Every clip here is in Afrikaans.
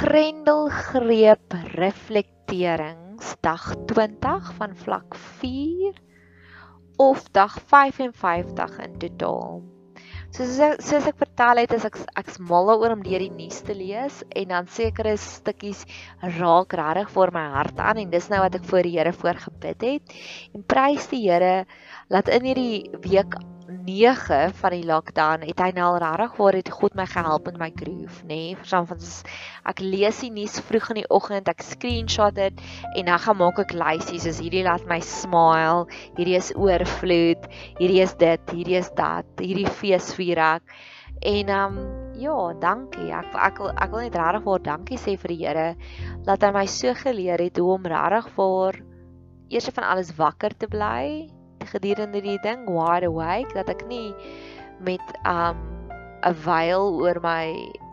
Grendelgreep reflekterings dag 20 van vlak 4 of dag 55 in totaal. Soos ek soos ek vertel het, is ek ek's mal oor om deur die nuus te lees en dan sekere stukkies raak regtig vir my hart aan en dis nou wat ek voor die Here voorgebid het. En prys die Here dat in hierdie week 9 van die lockdown het hy nou regtig waar het God my gehelp met my groove, nê? Nee? Verstaan van ek lees die nuus vroeg in die oggend, ek screenshot dit en dan gaan maak ek lysies soos hierdie laat my smile, hierdie is oorvloed, hierdie is dit, hierdie is dat, hierdie feesvier ek. En um, ja, dankie. Ek ek wil ek wil net regtig waar dankie sê vir die Here dat hy my so geleer het hoe om regtig vir eers van alles wakker te bly gedurende die ding wide awake dat ek nie met um 'n veil oor my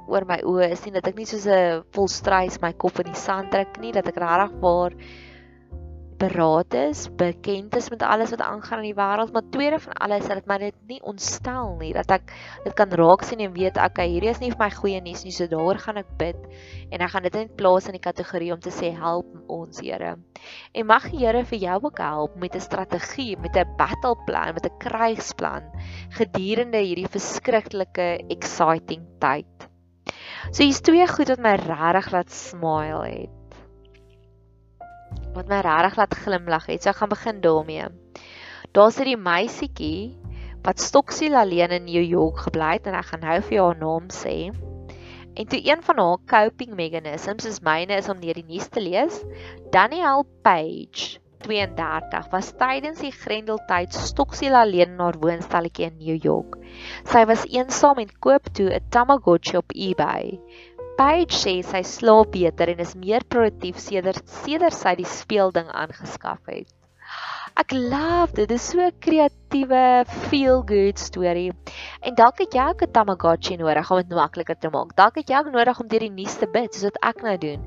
oor my oë is nie dat ek nie soos 'n volstruis my kop in die sand trek nie dat ek regtig waar beraad is, bekend is met alles wat aangaan in die wêreld, maar tweede van alles dat dit my net nie ontstel nie, dat ek dit kan raak sien en weet ek okay, hierdie is nie vir my goeie nuus nie, so daaroor gaan ek bid en ek gaan dit net plaas in die kategorie om te sê help ons Here. En mag die Here vir jou ook help met 'n strategie, met 'n battle plan, met 'n krygsplan gedurende hierdie verskriklike exciting tyd. So hier's twee goed wat my regtig laat smile het wat my regtig laat glimlag het. So ek gaan begin daarmee. Daar's hierdie meisietjie wat stoksiel alleen in New York gebly het en ek gaan nou vir haar naam sê. En toe een van haar coping mechanisms is myne is om deur die nuus te lees. Danielle Page 32 was tydens die Grendeltyd stoksiel alleen in haar woonstelletjie in New York. Sy was eensaam en koop toe 'n Tamagotchi op eBay. Paige sê sy slaap beter en is meer produktief sedert sedert sy die speelding aangeskaf het. Ek love dit. Dit is so 'n kreatiewe feel good storie. En dalk het jy ook 'n Tamagotchi nodig om dit makliker te maak. Dalk het jy ook nodig om deur die nuus te bid soos wat ek nou doen.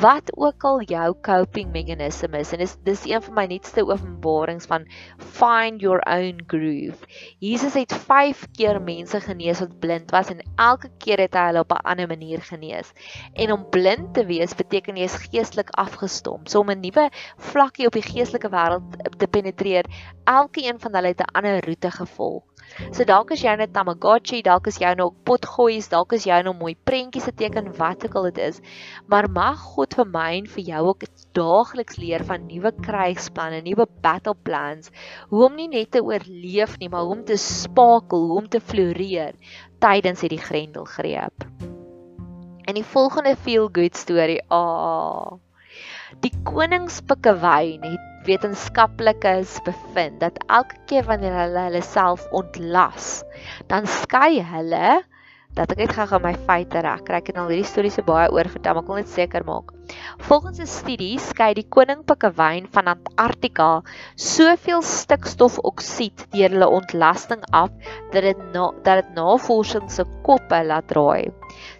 Wat ook al jou coping mechanism is en dis dis een van my nuutste openbarings van find your own groove. Jesus het 5 keer mense genees wat blind was en elke keer het hy hulle op 'n ander manier genees. En om blind te wees beteken jy is geestelik afgestom. So om 'n nuwe vlakkie op die geestelike wêreld te penetreer. Elke een van hulle het 'n ander roete gevolg. So dalk is jy net Tamagotchi, dalk is jy nou potgoeies, dalk is jy nou mooi prentjies te teken wat ook al dit is. Maar mag God vir my en vir jou ook daagliks leer van nuwe krygsplanne, nuwe battle plans, hoe om nie net te oorleef nie, maar hoe om te spakel, hoe om te floreer tydens hierdie grendelgreep. En die volgende feel good storie, ah. Oh, die koningspikkewyn het wetenskaplikes bevind dat elke keer wanneer hulle hulle self ontlas, dan skei hulle dat ek net gou-gou my feite reg kry. Ek het al hierdie stories se baie oor vertel, maar ek wil net seker maak. Volgens 'n studie skei die koningpikkewyn van Antarktika soveel stikstofoksied deur hulle ontlasting af dat dit na, dat dit navorsing se koppe laat draai.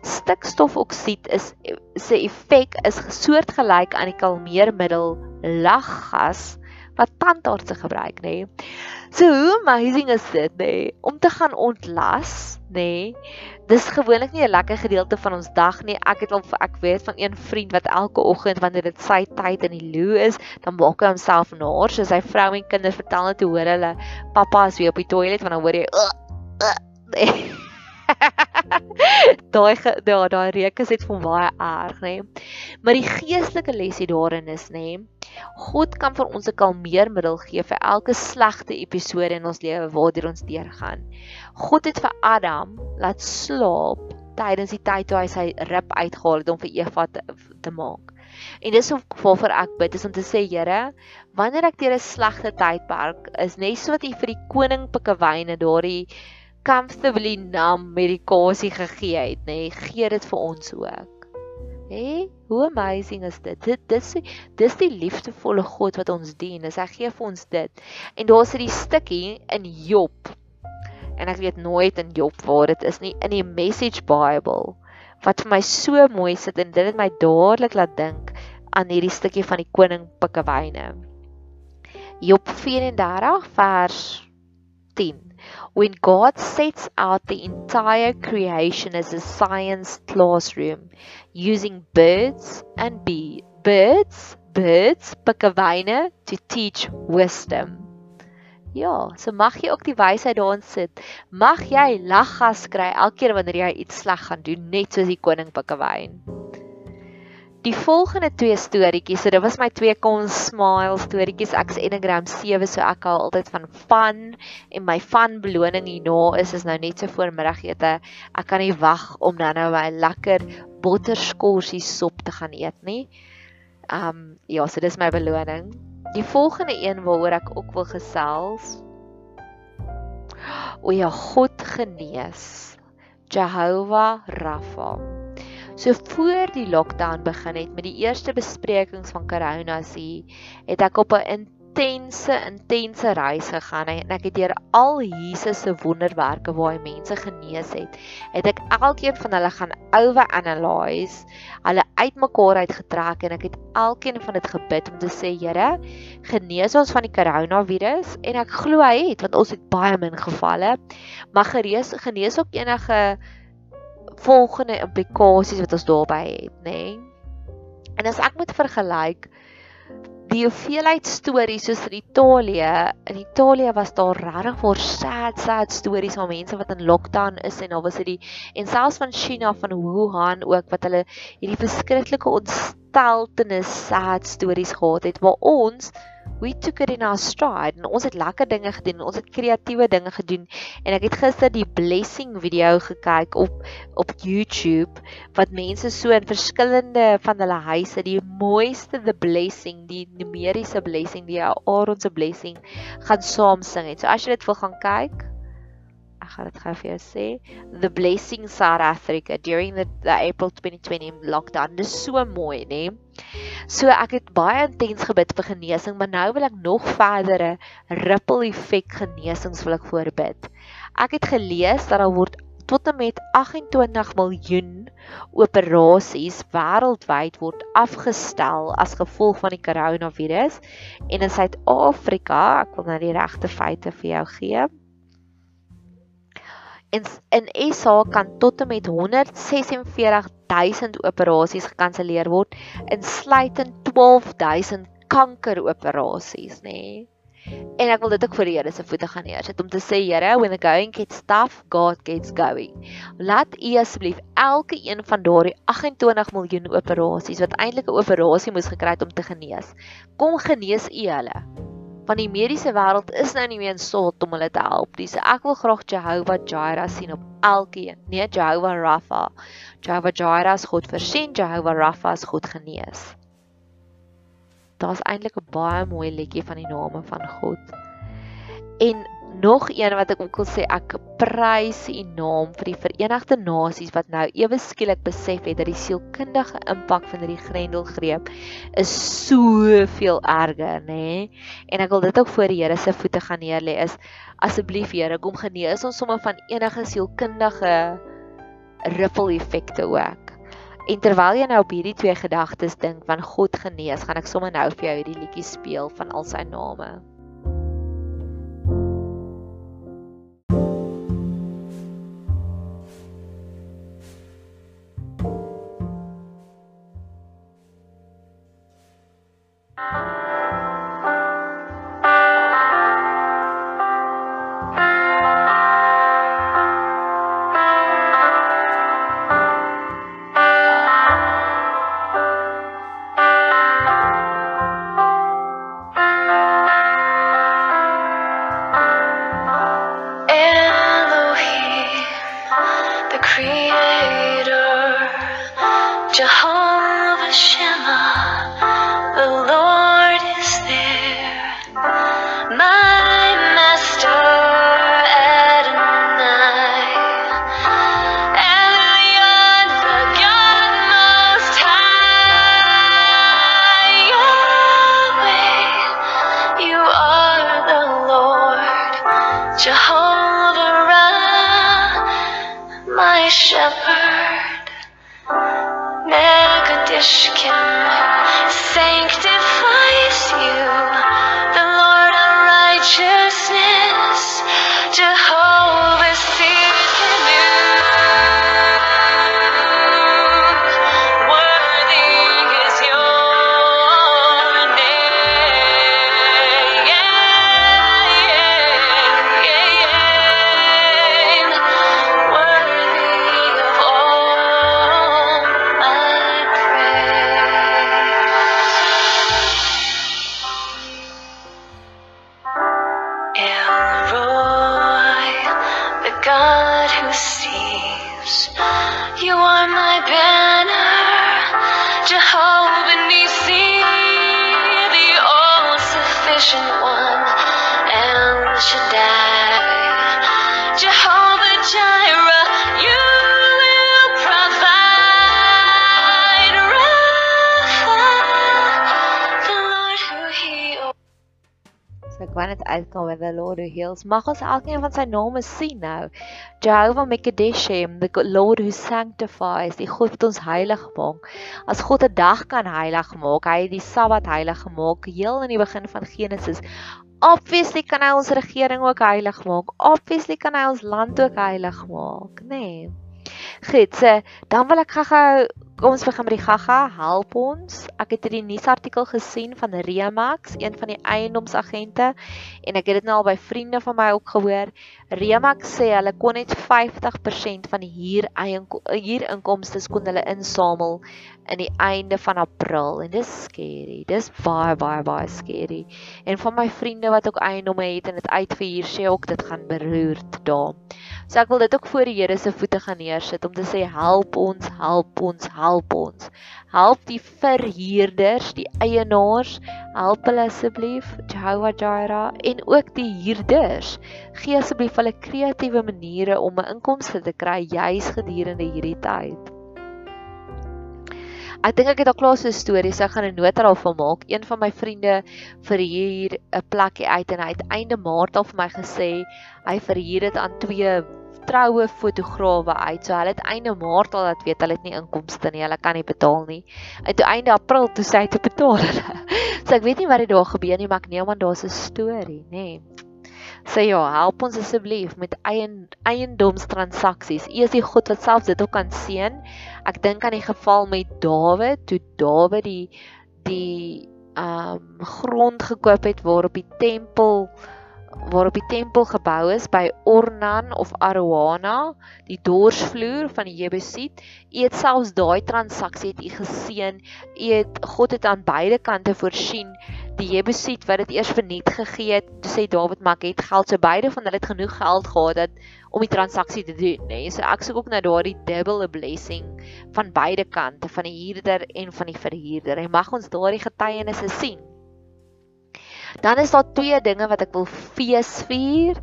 Stikstofoksied is se effek is soortgelyk aan die kalmeermiddel laggas wat tandartse gebruik, nê. Nee. So hoe amazing is dit, nê, nee? om te gaan ontlas, nê. Nee. Dis gewoonlik nie 'n lekker gedeelte van ons dag nie. Ek het al ek weet van een vriend wat elke oggend wanneer dit sy tyd in die loo is, dan maak hy homself naar, so sy vrou en kinders vertel net hoe hoor hulle pappa is weer op die toilet want dan hoor jy uh, uh, nee. daai daai daai reuk is net van baie erg, nê. Maar die geestelike les hier daarin is, nê, God kan vir ons 'n kalmeermiddel gee vir elke slegte episode in ons lewe waardeur ons deurgaan. God het vir Adam laat slaap tydens die tyd toe hy sy rib uitgehaal het om vir Eva te, te maak. En dis of waarvoor ek bid is om te sê Here, wanneer ek deur 'n slegte tydperk is, net so wat U vir die koning pikkewyne daardie comfortably numb medikasie gegee het, nê, nee, gee dit vir ons ook. Hé, hoe amazing is dit? Dit dis dis die liefdevolle God wat ons dien. Dis hy gee vir ons dit. En daar's 'n stukkie in Job. En ek weet nooit in Job waar dit is nie in die Message Bible wat vir my so mooi sit en dit het my dadelik laat dink aan hierdie stukkie van die koning Pikkewyne. Job 34 vers 10 when God sets out the entire creation as a science classroom using birds and bee birds birds pikkewyne to teach wisdom Ja, so mag jy ook die wysheid daarin sit. Mag jy laggas kry elke keer wanneer jy iets sleg gaan doen, net soos die koning Pikkewyn. Die volgende twee storieetjies, so dit was my twee kon smile storieetjies. Ek's Enneagram 7, so ek hou altyd van fun en my fun beloning hierna is is nou net so voormiddagete. Ek kan nie wag om dan nou my lekker botterskorsie sop te gaan eet nie. Um ja, so dis my beloning. Die volgende een waaroor ek ook wil gesels. O ja, God genees. Jehovah Rapha. So voor die lockdown begin het met die eerste besprekings van corona sie, het ek op 'n intense intense reis gegaan. En ek het deur al Jesus se wonderwerke waar hy mense genees het, het ek elkeen van hulle gaan overanalyse, hulle uitmekaar uitgetrek en ek het elkeen van dit gebid om te sê Here, genees ons van die koronavirus en ek glo hy het want ons het baie min gevalle, maar gerees genees ook enige volgende implikasies wat ons daarbey het, nê? Nee? En as ek moet vergelyk die hoeveelheid stories soos in Italië, in Italië was daar regtig vir sad sad stories van mense wat in lockdown is en daar was dit en selfs van China van Wuhan ook wat hulle hierdie verskriklike ontsteltenis sad stories gehad het waar ons we took it in our stride en ons het lekker dinge gedoen ons het kreatiewe dinge gedoen en ek het gister die blessing video gekyk op op YouTube wat mense so in verskillende van hulle huise die mooiste the blessing die numeriese blessing die Aaron se blessing gaan saam sing het. So as jy dit wil gaan kyk gaan dit gou vir jou sê the blessing South Africa during the, the April 2020 lockdown. Dis so mooi nê? So ek het baie intens gebid vir genesing maar nou wil ek nog verdere ripple effek genesings wil ek voorbid. Ek het gelees dat daar word tot en met 28 miljoen operasies wêreldwyd word afgestel as gevolg van die koronavirus en in Suid-Afrika ek wil nou die regte feite vir jou gee en in SA kan tot en met 146000 operasies gekanselleer word insluitend 12000 kankeroperasies nê. Nee. en ek wil dit ook vir die Here se voete gaan neersit om te sê Here when the going gets tough God gets going. Laat u asseblief elke een van daardie 28 miljoen operasies wat eintlik 'n operasie moes gekry het om te genees. Kom genees u hulle want die mediese wêreld is nou nie meer in staat om hulle te help nie. So ek wil graag Jehovah Jireh sien op elkeen. Nee, Jehovah Rapha. Jehovah Jireh is God voorsien, Jehovah Rapha is God genees. Daar's eintlik 'n baie mooi liedjie van die name van God. En nog een wat ek ook wil sê ek prys u naam vir die Verenigde Nasies wat nou ewe skielik besef het dat die sielkundige impak van hierdie grendelgreep is soveel erger nê nee? en ek wil dit ook voor die Here se voete gaan neerlê is asseblief Here kom genees ons sommer van enige sielkundige ripple effekte ook En terwyl jy nou op hierdie twee gedagtes dink van God genees, gaan ek sommer nou vir jou hierdie liedjie speel van al sy name. Sanctifies you, wou net uitkom met the Lord who heals. Mag ons elkeen van sy name sien nou. Jehovah Mekadeshem, the Lord who sanctifies, die God wat ons heilig maak. As God 'n dag kan heilig maak, hy het die Sabbat heilig gemaak heel in die begin van Genesis. Obviously kan hy ons regering ook heilig maak. Obviously kan hy ons land ook heilig maak, nê? Nee. Goed, so dan wil ek gou-gou kom ons begin met die gaga, help ons. Ek het hierdie nuusartikel gesien van Remax, een van die eiendomsagente en ek het dit nou al by vriende van my ook gehoor. Remax sê hulle kon net 50% van die huur huurinkomste kon hulle insamel in die einde van April en dis scary. Dis baie baie baie scary. En van my vriende wat ook eiendomme het en dit uitverhuur sê ook dit gaan beroerd daar. So ek wil dit ook voor die Here se voete gaan neersit om te sê help ons, help ons, help ons. Help die verhuurders, die eienaars, help hulle asseblief, Jehovah Jireh en ook die huurders. Gee asseblief hulle kreatiewe maniere om 'n inkomste te kry juis gedurende hierdie tyd. Ek dink ek het al klaar so 'n storie, so ek gaan 'n nota daarvan maak. Een van my vriende verhuur 'n plekkie uit en hy het einde Maart al vir my gesê hy verhuur dit aan twee troue fotograwe uit. So hulle het einde Maart al dat weet hulle het nie inkomste nie, hulle kan nie betaal nie. En toe einde April toe sê hy te betaal hulle. So ek weet nie wat het daar gebeur nie, maar ek neem aan daar's 'n storie, nê. Nee sê ja, help ons asseblief met eien eiendomstransaksies. U is die God wat self dit ook kan seën. Ek dink aan die geval met Dawid, toe Dawid die die ehm um, grond gekoop het waarop die tempel waarop die tempel gebou is by Ornan of Aroana, die dorsvloer van die Jebusiet. U het selfs daai transaksie het u geseën. U het God het aan beide kante voorsien die Jebusiet wat dit eers verniet gegee het, sê Dawid maar ek het geld so beide van hulle het genoeg geld gehad dat om die transaksie te doen, nê. Nee. So ek soek ook na daardie double blessing van beide kante, van die huurder en van die verhuurder. En mag ons daardie getuienisse sien. Dan is daar twee dinge wat ek wil fees vier.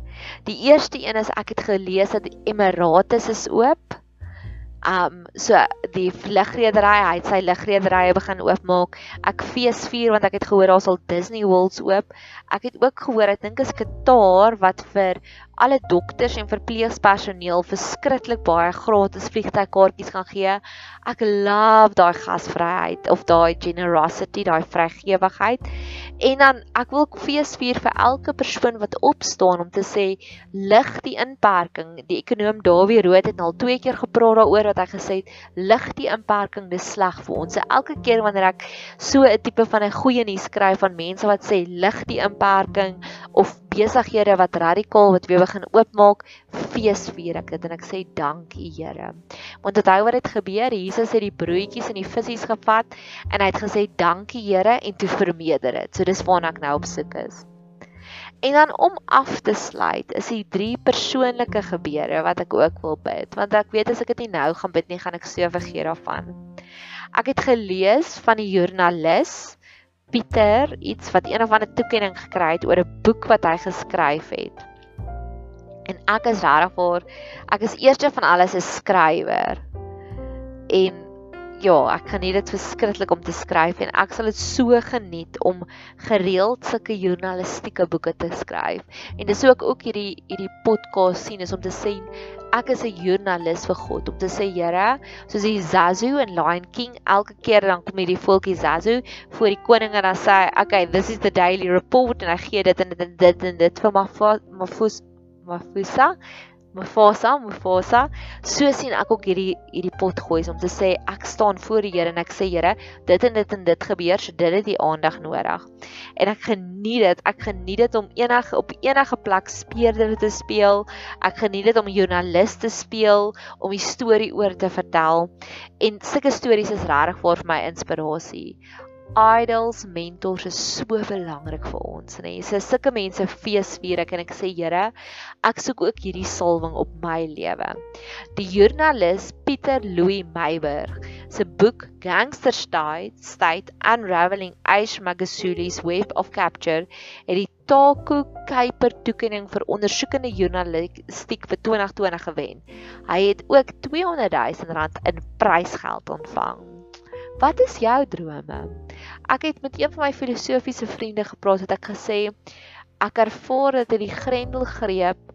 Die eerste een is ek het gelees dat Emirates is oop. Um so die vligredery, hy het sy vligrederye begin oopmaak. Ek fees vier want ek het gehoor daar sal Disney Worlds oop. Ek het ook gehoor ek dink is Qatar wat vir alle dokters en verpleegpersoneel verskriklik baie gratis vliegtuigkaartjies gaan gee. Ek love daai gasvryheid of daai generosity, daai vrygewigheid. En dan ek wil fees vier vir elke persoon wat opstaan om te sê lig die inperking. Die ekonom Dawie Rood het al twee keer gepraat daaroor wat hy gesê het lig die inperking dis sleg vir ons. Elke keer wanneer ek so 'n tipe van 'n goeie nuus skryf van mense wat sê lig die inperking of besighede wat radikaal wat weer begin oopmaak, feesvier ek dit en ek sê dankie Here. Want onthou wat het gebeur? Jesus het die broodjies en die visse gevat en hy het gesê dankie Here en toe vermeerder dit. So dis waarna ek nou op soek is. En dan om af te sluit, is die drie persoonlike gebeure wat ek ook wil bid, want ek weet as ek dit nie nou gaan bid nie, gaan ek so vergeet daarvan. Ek het gelees van die joernalis Pieter iets wat een of ander toekenning gekry het oor 'n boek wat hy geskryf het. En ek is regtig vir ek is eerste van alles 'n skrywer. En ja, ek geniet dit verskriklik om te skryf en ek sal dit so geniet om gereeld sulke journalistieke boeke te skryf. En dis ook ook hierdie hierdie podcast sien is om te sê ek is 'n joernalis vir God om te sê Here, soos die Zazu en Lion King elke keer dan kom hierdie voeltjie Zazu voor die koning en dan sê hy, okay, this is the daily report en hy gee dit en dit en dit en dit vir Mafusa Mafusa Mufasa, Mufasa. So sien ek ook hierdie hierdie pot gooi om te sê ek staan voor die Here en ek sê Here, dit en dit en dit gebeur, so dit het die aandag nodig. En ek geniet dit. Ek geniet dit om enige op enige plek speurder te speel. Ek geniet dit om joernalis te speel, om die storie oor te vertel. En sulke stories is regtig vir my inspirasie idols, mentors is so belangrik vir ons, nê. Nee. So sulke mense feesvier ek en ek sê Here, ek soek ook hierdie salwing op my lewe. Die joernalis Pieter Louis Meyburg se boek Gangster State State Unraveling Ace Magasuli's Web of Capture het die Taku Kuiper toekenning vir ondersoekende journalistiek vir 2020 gewen. Hy het ook 200 000 rand in prysgeld ontvang. Wat is jou drome? Ek het met een van my filosofiese vriende gepraat het ek gesê ek ervaar dat die grendelgreep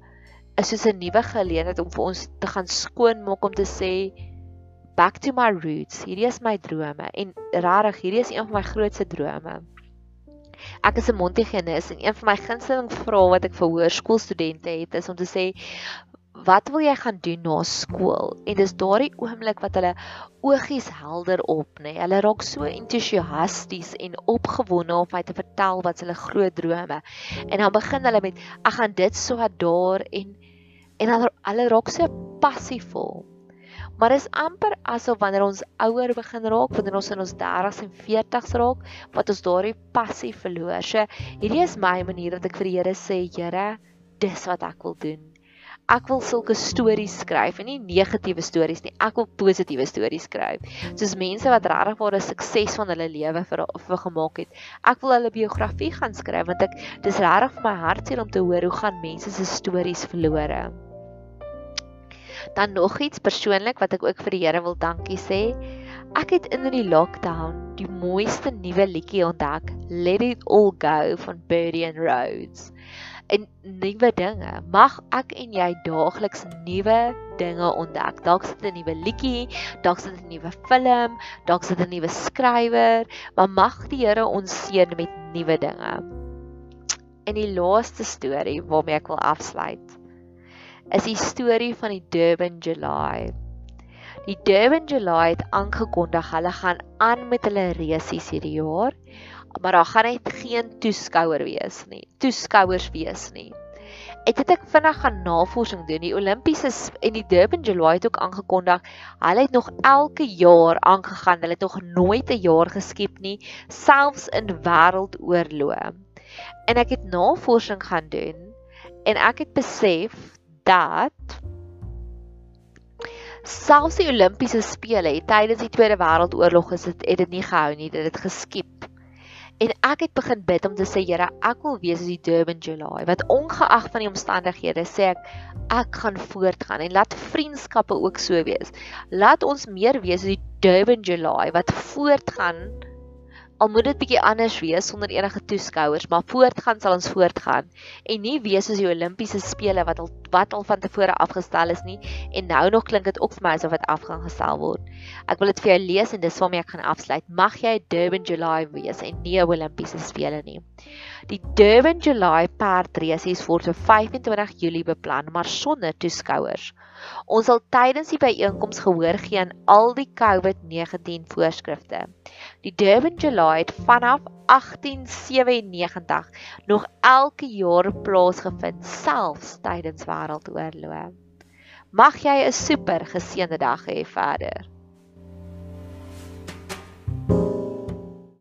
is soos 'n nuwe geleentheid om vir ons te gaan skoonmaak om te sê back to my roots. Hierdie is my drome en regtig hierdie is een van my grootste drome. Ek is 'n Montigenis en een van my gunsteling vrae wat ek vir hoërskoolstudente het is om te sê wat wil jy gaan doen na skool? En dis daardie oomblik wat hulle oogies helder op, nê. Nee. Hulle raak so entoesiasties en opgewonde om my te vertel wat hulle groot drome. En dan begin hulle met ek gaan dit so daar en en hulle hulle raak so passievol. Maar is amper asof wanneer ons ouer begin raak, wanneer ons in ons 30s en 40s raak, wat ons daardie passie verloor. So hierdie is my manier dat ek vir die Here sê, Here, dis wat ek wil doen. Ek wil sulke stories skryf en nie negatiewe stories nie. Ek wil positiewe stories skryf. Soos mense wat regtig waar 'n sukses van hulle lewe vir vir gemaak het. Ek wil hulle biografie gaan skryf want ek dis regtig vir my hartseer om te hoor hoe gaan mense se stories verlore. Dan nog iets persoonlik wat ek ook vir die Here wil dankie sê. Ek het in die lockdown die mooiste nuwe liedjie ontdek, Let It All Go van Birdie and Rhodes. En nuwe dinge. Mag ek en jy daagliks nuwe dinge ontdek. Dalk sit 'n nuwe liedjie, dalk sit 'n nuwe film, dalk sit 'n nuwe skrywer, maar mag die Here ons seën met nuwe dinge. En die laaste storie waarmee ek wil afsluit is die storie van die Durban July. Die Durban July het aangekondig hulle gaan aan met hulle resies hierdie jaar, maar daar gaan net geen toeskouer wees nie. Toeskouers wees nie. Het ek vinnig gaan navorsing doen. Die Olimpiese en die Durban July het ook aangekondig hulle het nog elke jaar aangegaan. Hulle het nog nooit 'n jaar geskiep nie, selfs in wêreldoorloë. En ek het navorsing gaan doen en ek het besef dat selfs die Olimpiese spele tydens die Tweede Wêreldoorlog is dit het dit nie gehou nie, dit het geskiep. En ek het begin bid om te sê Here, ek wil wees as die Durban July wat ongeag van die omstandighede sê ek ek gaan voortgaan en laat vriendskappe ook so wees. Laat ons meer wees as die Durban July wat voortgaan Al moet dit bietjie anders wees sonder enige toeskouers, maar voortgaan sal ons voortgaan en nie wees soos die Olimpiese spele wat al wat al van tevore afgestel is nie en nou nog klink dit ook vir my asof dit afgaan gestel word. Ek wil dit vir jou lees en dis waarmee ek gaan afsluit. Mag jy Durban July wees en nie 'n Olimpiese spele nie. Die Durban July perdrace word vir 25 Julie beplan, maar sonder toeskouers. Ons sal tydens die byeenkoms gehoor gee aan al die COVID-19 voorskrifte. Die Durban July het vanaf 1897 nog elke jaar plaasgevind, selfs tydens wêreldoorloë. Mag jy 'n super geseënde dag hê verder.